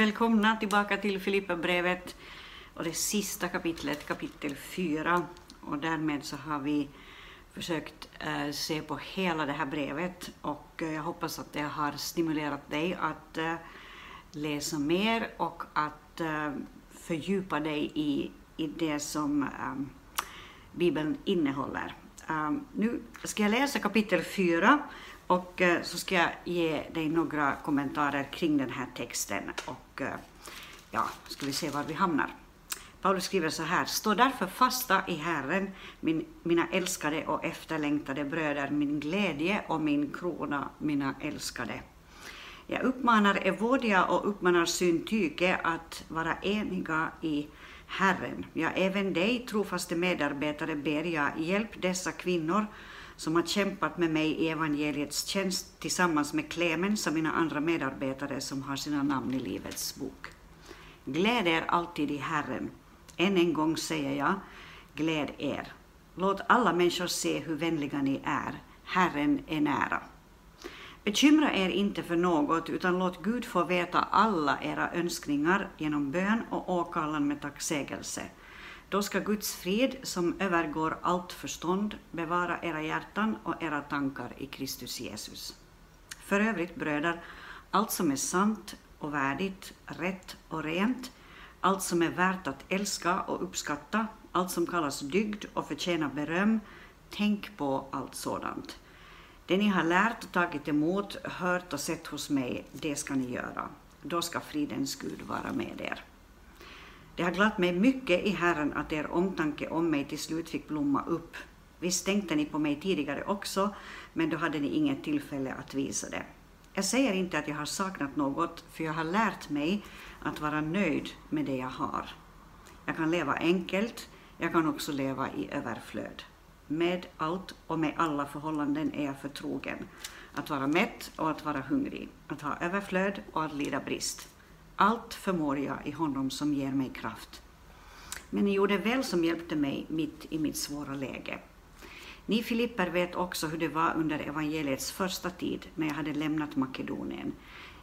Välkomna tillbaka till Filipperbrevet och det sista kapitlet, kapitel 4. Och därmed så har vi försökt eh, se på hela det här brevet och eh, jag hoppas att det har stimulerat dig att eh, läsa mer och att eh, fördjupa dig i, i det som eh, Bibeln innehåller. Eh, nu ska jag läsa kapitel 4 och eh, så ska jag ge dig några kommentarer kring den här texten och eh, ja, ska vi se var vi hamnar. Paulus skriver så här, stå därför fasta i Herren, min, mina älskade och efterlängtade bröder, min glädje och min krona, mina älskade. Jag uppmanar Evodia och uppmanar Syntyke att vara eniga i Herren. Ja, även dig, trofaste medarbetare, ber jag, hjälp dessa kvinnor som har kämpat med mig i evangeliets tjänst tillsammans med Clemens och mina andra medarbetare som har sina namn i Livets bok. Gläd er alltid i Herren. Än en gång säger jag, gläd er. Låt alla människor se hur vänliga ni är. Herren är nära. Bekymra er inte för något, utan låt Gud få veta alla era önskningar genom bön och åkallan med tacksägelse. Då ska Guds frid, som övergår allt förstånd, bevara era hjärtan och era tankar i Kristus Jesus. För övrigt, bröder, allt som är sant och värdigt, rätt och rent, allt som är värt att älska och uppskatta, allt som kallas dygd och förtjänar beröm, tänk på allt sådant. Det ni har lärt och tagit emot, hört och sett hos mig, det ska ni göra. Då ska fridens Gud vara med er. Det har glatt mig mycket i Herren att er omtanke om mig till slut fick blomma upp. Visst tänkte ni på mig tidigare också, men då hade ni inget tillfälle att visa det. Jag säger inte att jag har saknat något, för jag har lärt mig att vara nöjd med det jag har. Jag kan leva enkelt, jag kan också leva i överflöd. Med allt och med alla förhållanden är jag förtrogen. Att vara mätt och att vara hungrig, att ha överflöd och att lida brist. Allt förmår jag i honom som ger mig kraft. Men ni gjorde väl som hjälpte mig mitt i mitt svåra läge. Ni Filipper vet också hur det var under evangeliets första tid när jag hade lämnat Makedonien.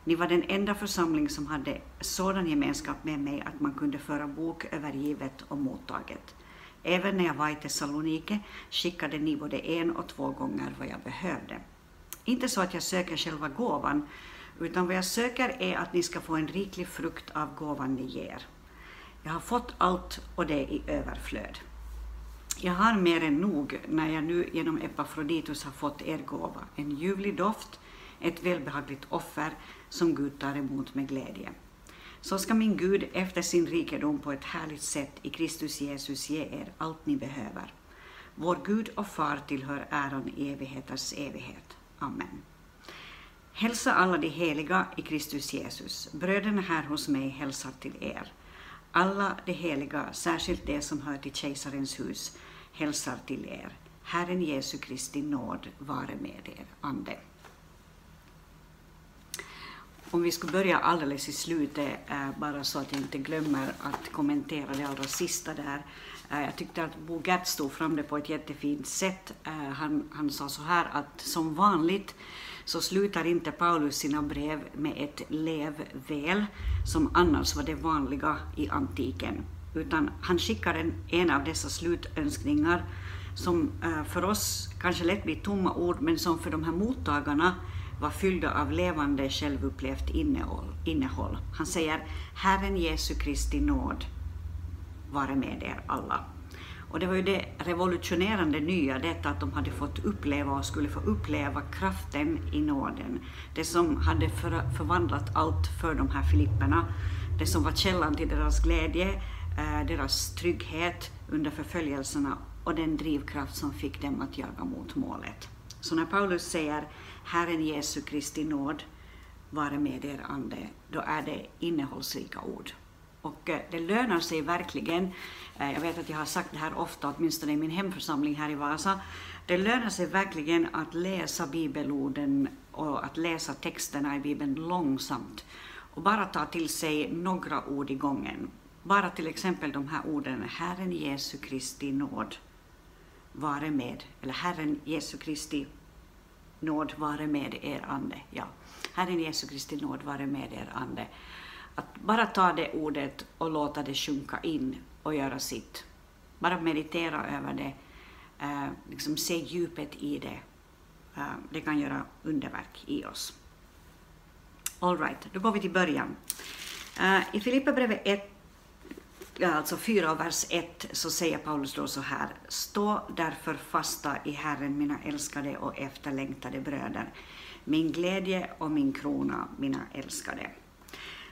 Ni var den enda församling som hade sådan gemenskap med mig att man kunde föra bok över givet och mottaget. Även när jag var i Thessalonike skickade ni både en och två gånger vad jag behövde. Inte så att jag söker själva gåvan, utan vad jag söker är att ni ska få en riklig frukt av gåvan ni ger. Jag har fått allt och det i överflöd. Jag har mer än nog när jag nu genom Epafroditus har fått er gåva, en ljuvlig doft, ett välbehagligt offer som Gud tar emot med glädje. Så ska min Gud efter sin rikedom på ett härligt sätt i Kristus Jesus ge er allt ni behöver. Vår Gud och Far tillhör äran i evigheters evighet. Amen. Hälsa alla de heliga i Kristus Jesus. Bröderna här hos mig hälsar till er. Alla de heliga, särskilt de som hör till kejsarens hus, hälsar till er. Herren Jesu Kristi nåd vare med er. Ande. Om vi skulle börja alldeles i slutet, eh, bara så att jag inte glömmer att kommentera det allra sista där. Eh, jag tyckte att Bo Gert stod fram det på ett jättefint sätt. Eh, han, han sa så här att som vanligt så slutar inte Paulus sina brev med ett lev väl, som annars var det vanliga i antiken, utan han skickar en, en av dessa slutönskningar som eh, för oss kanske lätt blir tomma ord, men som för de här mottagarna var fyllda av levande självupplevt innehåll. Han säger Herren Jesu Kristi nåd vare med er alla. Och det var ju det revolutionerande nya, detta att de hade fått uppleva och skulle få uppleva kraften i nåden. Det som hade för, förvandlat allt för de här filipperna. Det som var källan till deras glädje, eh, deras trygghet under förföljelserna och den drivkraft som fick dem att jaga mot målet. Så när Paulus säger Herren Jesu Kristi nåd vare med er ande, då är det innehållsrika ord. Och eh, det lönar sig verkligen, eh, jag vet att jag har sagt det här ofta, åtminstone i min hemförsamling här i Vasa, det lönar sig verkligen att läsa bibelorden och att läsa texterna i Bibeln långsamt och bara ta till sig några ord i gången. Bara till exempel de här orden, Herren Jesu Kristi nåd vare med, eller Herren Jesu Kristi nåd vare med er ande. Ja, Herren Jesu Kristi nåd vare med er ande att bara ta det ordet och låta det sjunka in och göra sitt. Bara meditera över det, eh, liksom se djupet i det. Eh, det kan göra underverk i oss. Alright, då går vi till början. Eh, I Filipperbrevet 1, alltså 4 vers 1, så säger Paulus då så här. Stå därför fasta i Herren, mina älskade och efterlängtade bröder. Min glädje och min krona, mina älskade.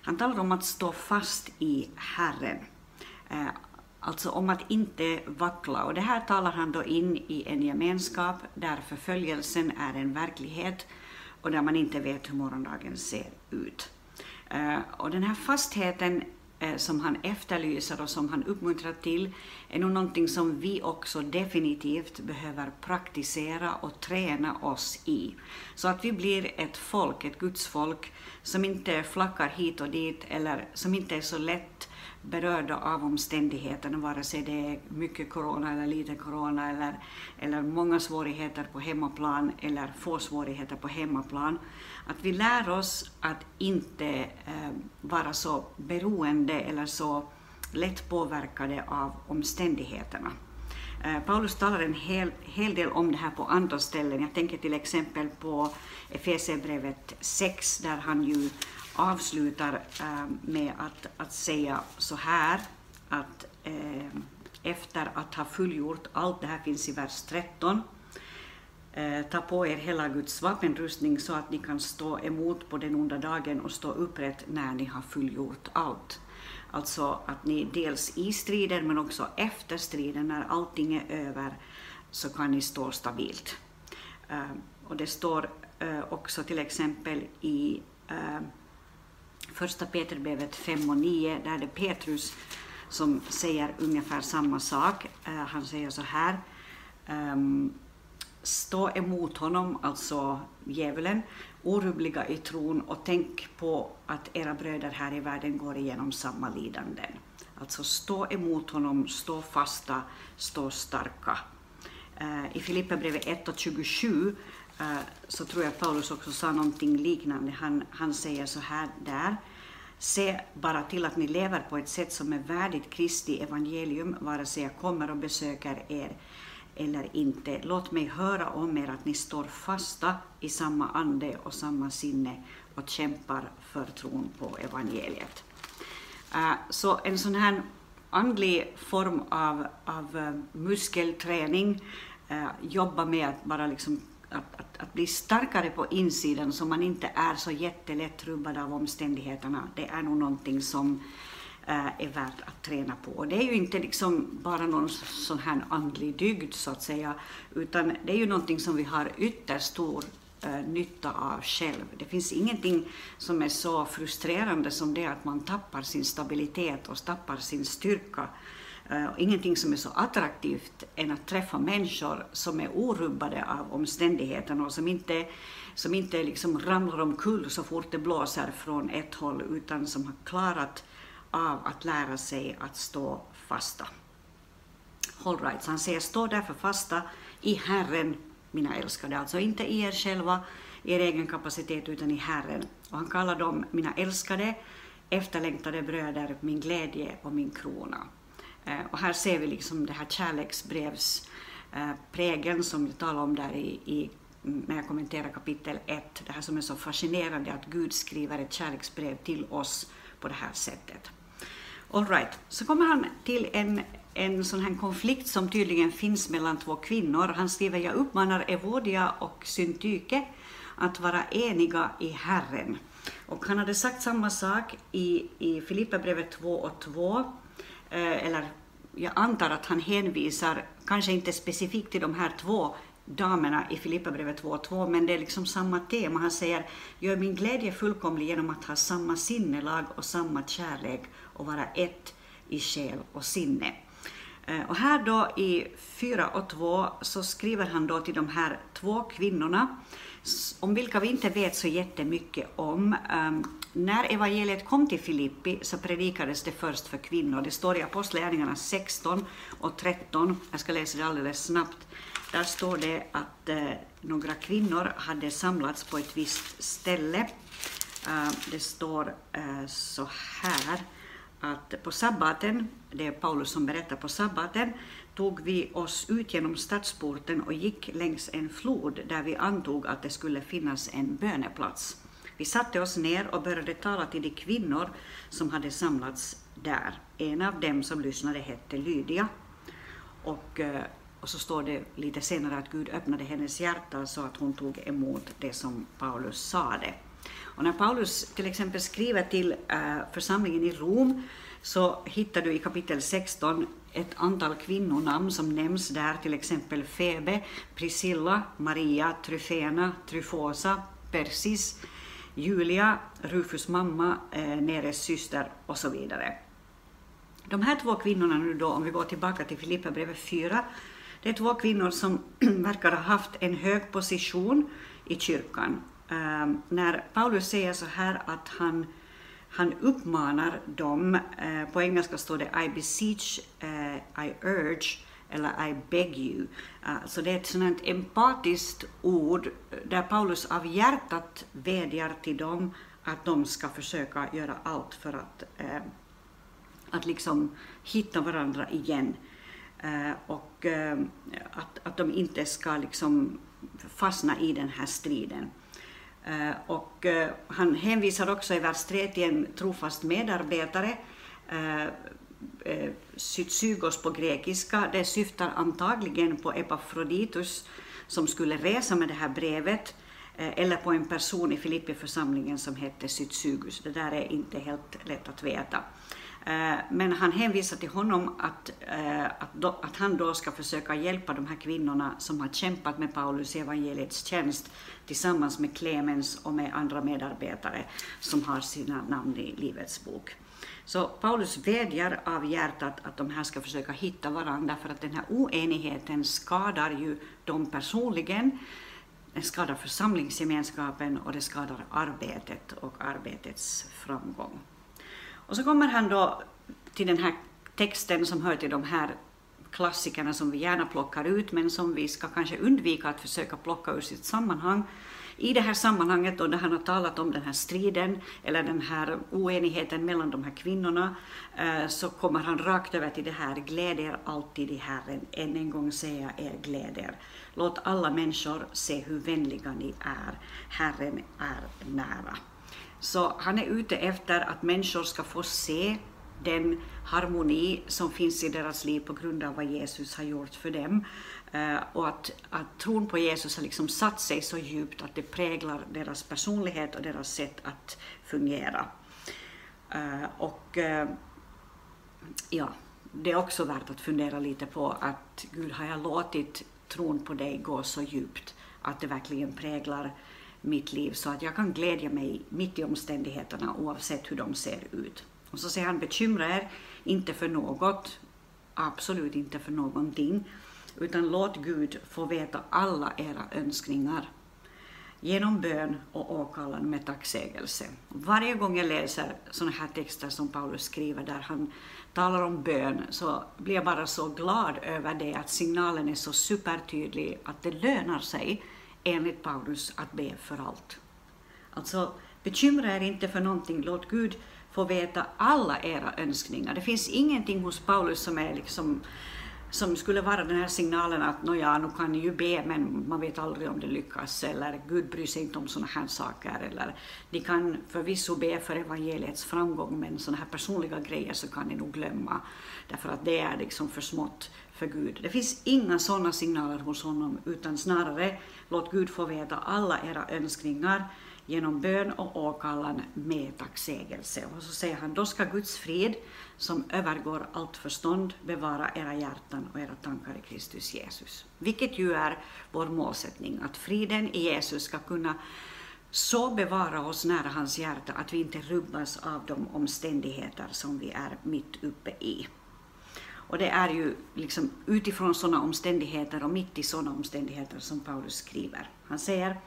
Han talar om att stå fast i Herren. Eh, alltså om att inte vackla. Och det här talar han då in i en gemenskap där förföljelsen är en verklighet och där man inte vet hur morgondagen ser ut. Eh, och den här fastheten Eh, som han efterlyser och som han uppmuntrar till är nog någonting som vi också definitivt behöver praktisera och träna oss i. Så att vi blir ett folk, ett Guds folk, som inte flackar hit och dit eller som inte är så lätt berörda av omständigheterna, vare sig det är mycket corona eller lite corona eller, eller många svårigheter på hemmaplan eller få svårigheter på hemmaplan. Att vi lär oss att inte eh, vara så beroende eller så lätt påverkade av omständigheterna. Eh, Paulus talar en hel, hel del om det här på andra ställen. Jag tänker till exempel på Efesierbrevet 6 där han ju avslutar eh, med att, att säga så här att eh, efter att ha fullgjort allt, det här finns i vers 13, eh, ta på er hela Guds vapenrustning så att ni kan stå emot på den onda dagen och stå upprätt när ni har fullgjort allt. Alltså att ni dels i striden men också efter striden, när allting är över, så kan ni stå stabilt. Och det står också till exempel i första Peterbrevet 5 och 9, där det är Petrus som säger ungefär samma sak. Uh, han säger så här, um, stå emot honom, alltså djävulen, orubbliga i tron och tänk på att era bröder här i världen går igenom samma lidanden. Alltså stå emot honom, stå fasta, stå starka. Uh, I Filipperbrevet 1 och 27 Eh, så tror jag Paulus också sa någonting liknande. Han, han säger så här där. Se bara till att ni lever på ett sätt som är värdigt Kristi evangelium, vare sig jag kommer och besöker er eller inte. Låt mig höra om er att ni står fasta i samma ande och samma sinne och kämpar för tron på evangeliet. Eh, så en sån här andlig form av, av eh, muskelträning, jobba med att bara liksom att, att, att, bli starkare på insidan så man inte är så jättelätt rubbad av omständigheterna, det är nog någonting som eh, är värt att träna på. Och det är ju inte liksom bara någon sån här andlig dygd så att säga, utan det är ju någonting som vi har ytterst stor eh, nytta av själv. Det finns ingenting som är så frustrerande som det att man tappar sin stabilitet och tappar sin styrka Uh, ingenting som är så attraktivt än att träffa människor som är orubbade av omständigheterna och som inte, som inte liksom ramlar omkull så fort det blåser från ett håll utan som har klarat av att lära sig att stå fasta. All right, så han säger stå därför fasta i Herren, mina älskade, alltså inte i er själva, i er egen kapacitet, utan i Herren. Och han kallar dem mina älskade, efterlängtade bröder, min glädje och min krona. Eh, och här ser vi liksom det här kärleksbrevsprägeln som jag talade om där i, i när jag kommenterar kapitel 1, det här som är så fascinerande att Gud skriver ett kärleksbrev till oss på det här sättet. All right. Så kommer han till en, en sån här konflikt som tydligen finns mellan två kvinnor. Han skriver, jag uppmanar Evodia och Syntyke att vara eniga i Herren. Och han hade sagt samma sak i, i Filipperbrevet 2 och 2 Eh, eller jag antar att han hänvisar, kanske inte specifikt till de här två damerna i Filipperbrevet 2.2, men det är liksom samma tema. Han säger, gör min glädje fullkomlig genom att ha samma sinnelag och samma kärlek och vara ett i själ och sinne. Eh, och här då i 4 och 2 så skriver han då till de här två kvinnorna om vilka vi inte vet så jättemycket om. Um, när evangeliet kom till Filippi så predikades det först för kvinnor. Det står i Apostlagärningarna 16 och 13. Jag ska läsa det alldeles snabbt. Där står det att eh, några kvinnor hade samlats på ett visst ställe Uh, det står uh, så här att på sabbaten, det är Paulus som berättar, på sabbaten tog vi oss ut genom stadsporten och gick längs en flod där vi antog att det skulle finnas en böneplats. Vi satte oss ner och började tala till de kvinnor som hade samlats där. En av dem som lyssnade hette Lydia. Och, eh, och så står det lite senare att Gud öppnade hennes hjärta så att hon tog emot det som Paulus sade. Och när Paulus till exempel skriver till eh, församlingen i Rom så hittar du i kapitel 16 ett antal kvinnonamn som nämns där, till exempel Febe, Priscilla, Maria, Tryfena, Tryfosa, Persis, Julia, Rufus mamma, eh, Neres syster och så vidare. De här två kvinnorna nu då, om vi går tillbaka till Filipperbrevet 4, det är två kvinnor som verkar ha haft en hög position i kyrkan. Eh, när Paulus säger så här att han, han uppmanar dem, eh, på engelska står det I beseech, eh, I urge, eller I beg you. Uh, så det är ett sådant empatiskt ord eh, där Paulus av hjärtat vädjar till dem att de ska försöka göra allt för att, eh, att liksom hitta varandra igen. och att, att de inte ska liksom fastna i den här striden. Eh, och eh, han hänvisar också i vers 3 till en trofast medarbetare, eh, Sytsygos på grekiska. Det syftar antagligen på Epafroditus som skulle resa med det här brevet eller på en person i Filippi-församlingen som hette Sytsygus. Det där är inte helt lätt att veta. Eh, men han hänvisar till honom att, eh, att, då, att, han då ska försöka hjälpa de här kvinnorna som har kämpat med Paulus i evangeliets tjänst tillsammans med Clemens och med andra medarbetare som har sina namn i Livets bok. Så Paulus vädjar av hjärtat att de här ska försöka hitta varandra för att den här oenigheten skadar ju dem personligen, den skadar församlingsgemenskapen och det skadar arbetet och arbetets framgång. Och så kommer han då till den här texten som hör till de här klassikerna som vi gärna plockar ut, men som vi ska kanske undvika att försöka plocka ur sitt sammanhang. I det här sammanhanget, då, när han har talat om den här striden, eller den här oenigheten mellan de här kvinnorna, eh, så kommer han rakt över till det här, gläd er alltid i Herren, än en gång säga er gläd er. Låt alla människor se hur vänliga ni är, Herren är nära. Så han är ute efter att människor ska få se den harmoni som finns i deras liv på grund av vad Jesus har gjort för dem. Eh, och att, att tron på Jesus har liksom satt sig så djupt att det präglar deras personlighet och deras sätt att fungera. Eh, och eh, ja, det är också värt att fundera lite på att Gud har jag låtit tron på dig gå så djupt att det verkligen präglar mitt liv så att jag kan glädja mig mitt i omständigheterna oavsett hur de ser ut. Och så säger han, bekymra er inte för något, absolut inte för någonting, utan låt Gud få veta alla era önskningar genom bön och åkallan med tacksägelse. Varje gång jag läser sådana här texter som Paulus skriver där han talar om bön så blir jag bara så glad över det att signalen är så supertydlig att det lönar sig enligt Paulus att be för allt. Alltså, bekymra er inte för någonting, låt Gud få veta alla era önskningar. Det finns ingenting hos Paulus som är liksom som skulle vara den här signalen att nåja, nu kan ni ju be men man vet aldrig om det lyckas eller Gud bryr sig inte om sådana här saker eller ni kan förvisso be för evangeliets framgång men sådana här personliga grejer så kan ni nog glömma därför att det är liksom för smått för Gud. Det finns inga sådana signaler hos honom utan snarare låt Gud få veta alla era önskningar genom bön och åkallan med tacksägelse. Och så säger han, då ska Guds frid, som övergår allt förstånd, bevara era hjärtan och era tankar i Kristus Jesus. Vilket ju är vår målsättning, att friden i Jesus ska kunna så bevara oss nära hans hjärta att vi inte rubbas av de omständigheter som vi är mitt uppe i. Och det är ju liksom utifrån sådana omständigheter och mitt i sådana omständigheter som Paulus skriver. Han säger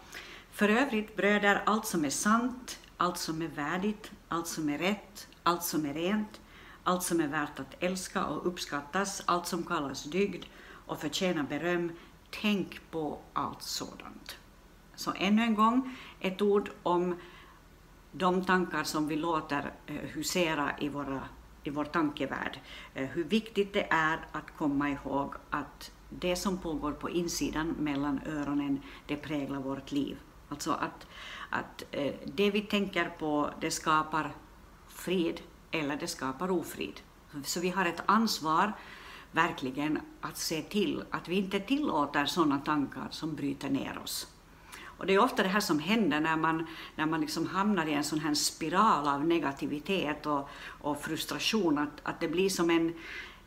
för övrigt, bröder, allt som är sant, allt som är värdigt, allt som är rätt, allt som är rent, allt som är värt att älska och uppskattas, allt som kallas dygd och förtjänar beröm, tänk på allt sådant. Så ännu en gång ett ord om de tankar som vi låter eh, husera i, våra, i vår tankevärld. Eh, hur viktigt det är att komma ihåg att det som pågår på insidan mellan öronen, det präglar vårt liv. Alltså att, att eh, det vi tänker på, det skapar frid eller det skapar ofrid. Så vi har ett ansvar verkligen att se till att vi inte tillåter sådana tankar som bryter ner oss. Och det är ofta det här som händer när man, när man liksom hamnar i en sån här spiral av negativitet och, och frustration, att, att det blir som en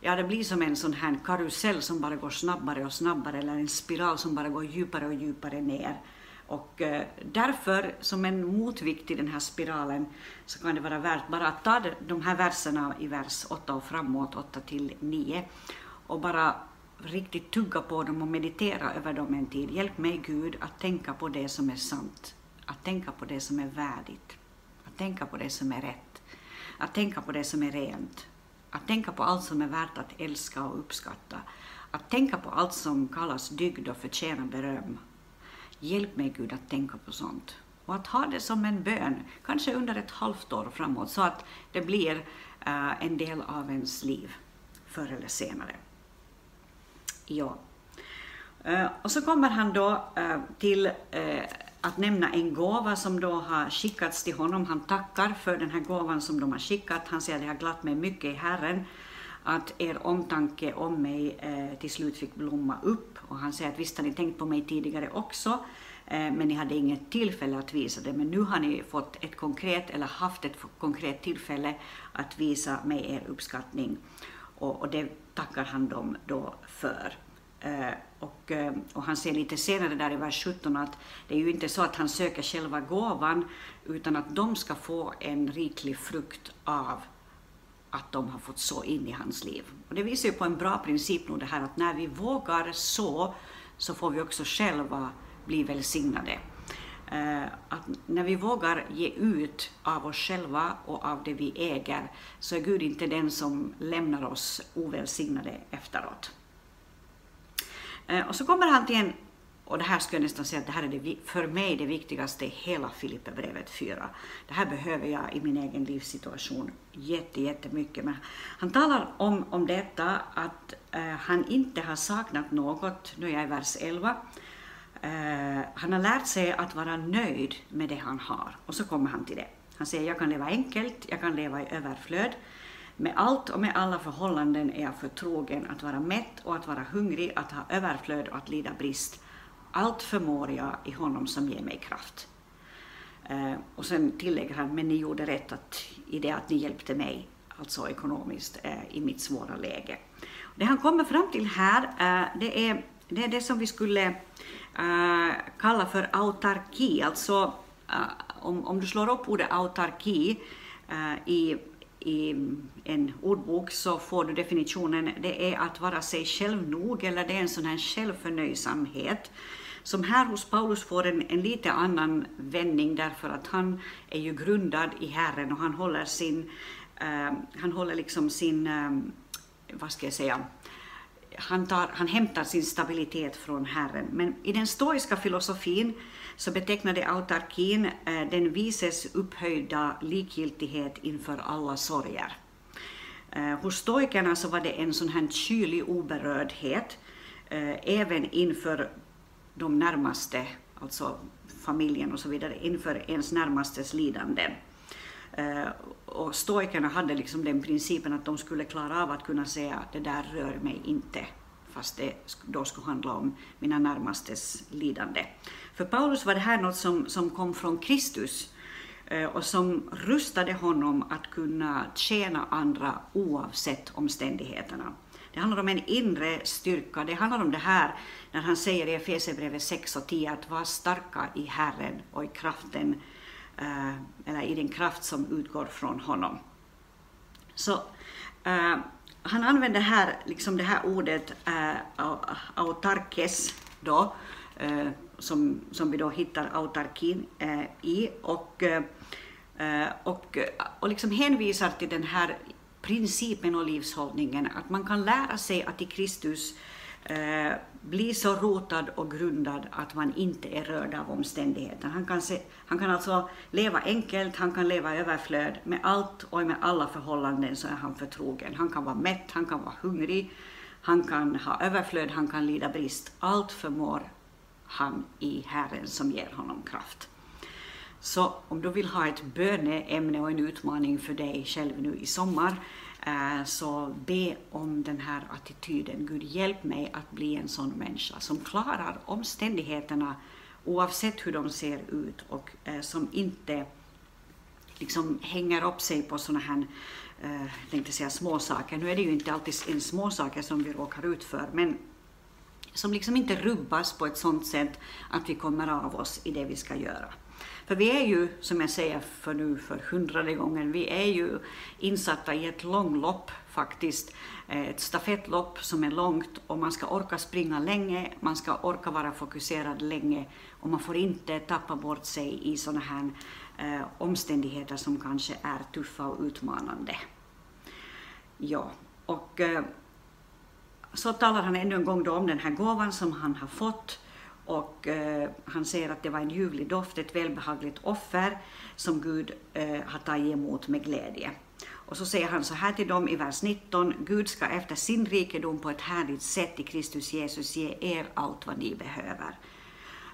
Ja, det blir som en sån här karusell som bara går snabbare och snabbare, eller en spiral som bara går djupare och djupare ner. Och eh, därför, som en motvikt till den här spiralen, så kan det vara värt bara att ta de här verserna i vers 8 och framåt, 8 till 9, och bara riktigt tugga på dem och meditera över dem en tid. Hjälp mig Gud att tänka på det som är sant, att tänka på det som är värdigt, att tänka på det som är rätt, att tänka på det som är rent, att tänka på allt som är värt att älska och uppskatta, att tänka på allt som kallas dygd och förtjänar beröm. Hjälp mig Gud att tänka på sånt och att ha det som en bön, kanske under ett halvt år framåt, så att det blir uh, en del av ens liv förr eller senare. Ja. Eh, och så kommer han då eh, till eh, att nämna en gåva som då har skickats till honom. Han tackar för den här gåvan som de har skickat. Han säger att det har glatt mig mycket i Herren att er omtanke om mig eh, till slut fick blomma upp. Och han säger att visst har ni tänkt på mig tidigare också, eh, men ni hade inget tillfälle att visa det. Men nu har ni fått ett konkret, eller haft ett konkret tillfälle att visa mig er uppskattning. Och, och det tackar han dem då för. Eh, och, eh, och, han ser lite senare där i vers 17 att det är ju inte så att han söker själva gåvan, utan att de ska få en riklig frukt av att de har fått så in i hans liv. Och det visar ju på en bra princip nog det här att när vi vågar så, så får vi också själva bli välsignade. Eh, att när vi vågar ge ut av oss själva och av det vi äger, så är Gud inte den som lämnar oss ovälsignade efteråt. Eh, och så kommer han till en och det här skulle jag nästan säga att det här är det, för mig det viktigaste i hela Filipperbrevet 4. Det här behöver jag i min egen livssituation jätte, jättemycket. Men han talar om, om detta att eh, han inte har saknat något, nu är jag i vers 11. Uh, han har lärt sig att vara nöjd med det han har. Och så kommer han till det. Han säger, jag kan leva enkelt, jag kan leva i överflöd. Med allt och med alla förhållanden är jag förtrogen att vara mätt och att vara hungrig, att ha överflöd och att lida brist. Allt förmår jag i honom som ger mig kraft. Eh, och sen tillägger han, men ni gjorde rätt att, i det att ni hjälpte mig, alltså ekonomiskt, eh, i mitt svåra läge. Det han kommer fram till här, eh, det, är, det är det som vi skulle äh, kalla för autarki, alltså äh, om, om du slår upp ordet autarki äh, i i en ordbok så får du definitionen, det är att vara sig själv nog, eller det är en sån här självförnöjsamhet. Som här hos Paulus får en, en lite annan vändning därför att han är ju grundad i Herren och han håller sin, han håller liksom sin, vad ska jag säga, han, tar, han hämtar sin stabilitet från Herren. Men i den stoiska filosofin så betecknade autarkin eh, den vises upphöjda likgiltighet inför alla sorger. Eh, hos stoikerna så var det en sån här kylig oberördhet, eh, även inför de närmaste, alltså familjen och så vidare, inför ens närmastes lidanden. Eh, och stoikerna hade liksom den principen att de skulle klara av att kunna säga att det där rör mig inte, fast det då skulle handla om mina närmastes lidande. För Paulus var det här något som, som kom från Kristus eh, och som rustade honom att kunna tjäna andra oavsett omständigheterna. Det handlar om en inre styrka. Det handlar om det här när han säger i Efesierbrevet 6 och 10 att vara starka i Herren och i kraften, eh, eller i den kraft som utgår från honom. Så uh, han använder här liksom det här ordet uh, autarkes då, uh, som, som vi då hittar autarkin uh, i och, och, och liksom hänvisar till den här principen och livshållningen, att man kan lära sig att i Kristus eh, bli så rotad och grundad att man inte är rörd av omständigheterna. Han kan, se, han kan alltså leva enkelt, han kan leva i överflöd. Med allt och med alla förhållanden så är han förtrogen. Han kan vara mätt, han kan vara hungrig, han kan ha överflöd, han kan lida brist. Allt förmår han i Herren som ger honom kraft. Så om du vill ha ett böneämne och en utmaning för dig själv nu i sommar, eh, Eh, så be om den här attityden. Gud, hjälp mig att bli en sån människa som klarar omständigheterna oavsett hur de ser ut och eh, som inte liksom hänger upp sig på sådana här eh, jag tänkte säga småsaker. Nu är det ju inte alltid en småsaker som vi råkar ut för, men som liksom inte rubbas på ett sådant sätt att vi kommer av oss i det vi ska göra. För vi är ju, som jag säger för nu för hundrade gången, vi är ju insatta i ett långlopp faktiskt. Eh, ett stafettlopp som är långt och man ska orka springa länge, man ska orka vara fokuserad länge och man får inte tappa bort sig i sådana här eh, omständigheter som kanske är tuffa och utmanande. Ja, och eh, så talar han ännu en gång om den här gåvan som han har fått och eh, han säger att det var en ljuvlig doft, ett välbehagligt offer som Gud eh, har tagit emot med glädje. Och så säger han så här till dem i vers 19, Gud ska efter sin rikedom på ett härligt sätt i Kristus Jesus ge er allt vad ni behöver.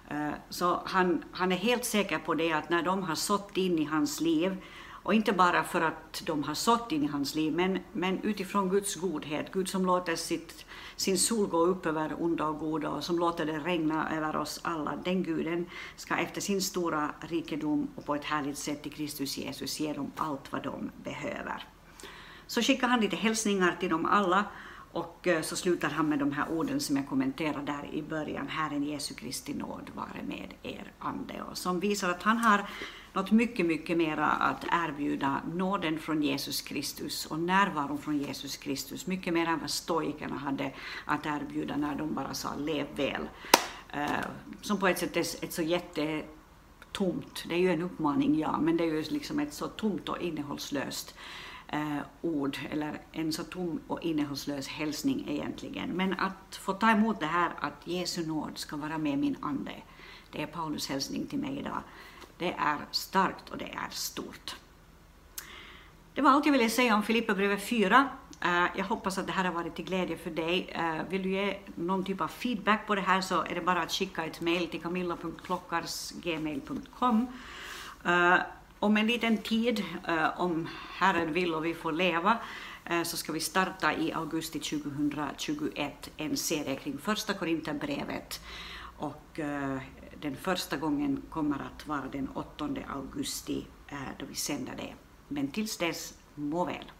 Eh, så han, han är helt säker på det att när de har sått in i hans liv och inte bara för att de har sått in i hans liv, men, men utifrån Guds godhet. Gud som låter sitt, sin sol gå upp över onda och goda och som låter det regna över oss alla. Den guden ska efter sin stora rikedom och på ett härligt sätt i Kristus Jesus ge dem allt vad de behöver. Så skickar han lite hälsningar till dem alla och eh, så slutar han med de här orden som jag kommenterade där i början. Herren Jesu Kristi nåd vare med er ande. Och som visar att han har något mycket, mycket mera att erbjuda. Nåden från Jesus Kristus och närvaron från Jesus Kristus. Mycket mer än vad stoikerna hade att erbjuda när de bara sa lev väl. Eh, som på ett sätt är ett så jättetomt, det är ju en uppmaning ja, men det är ju liksom ett så tomt och innehållslöst eh, ord, eller en så tom och innehållslös hälsning egentligen. Men att få ta emot det här att Jesu nåd ska vara med min ande, det är Paulus hälsning till mig idag. Det är starkt och det är stort. Det var allt jag ville säga om Filipperbrevet 4. Eh, jag hoppas att det här har varit till glädje för dig. Eh, vill du ge någon typ av feedback på det här så är det bara att skicka ett mail till camilla.klockarsgmail.com. Om en liten tid, eh, om Herren vill och vi får leva, eh, så ska vi starta i augusti 2021 en serie kring första Korinthierbrevet. Och eh, den första gången kommer att vara den 8 augusti då vi sänder det. Men tills dess, må väl!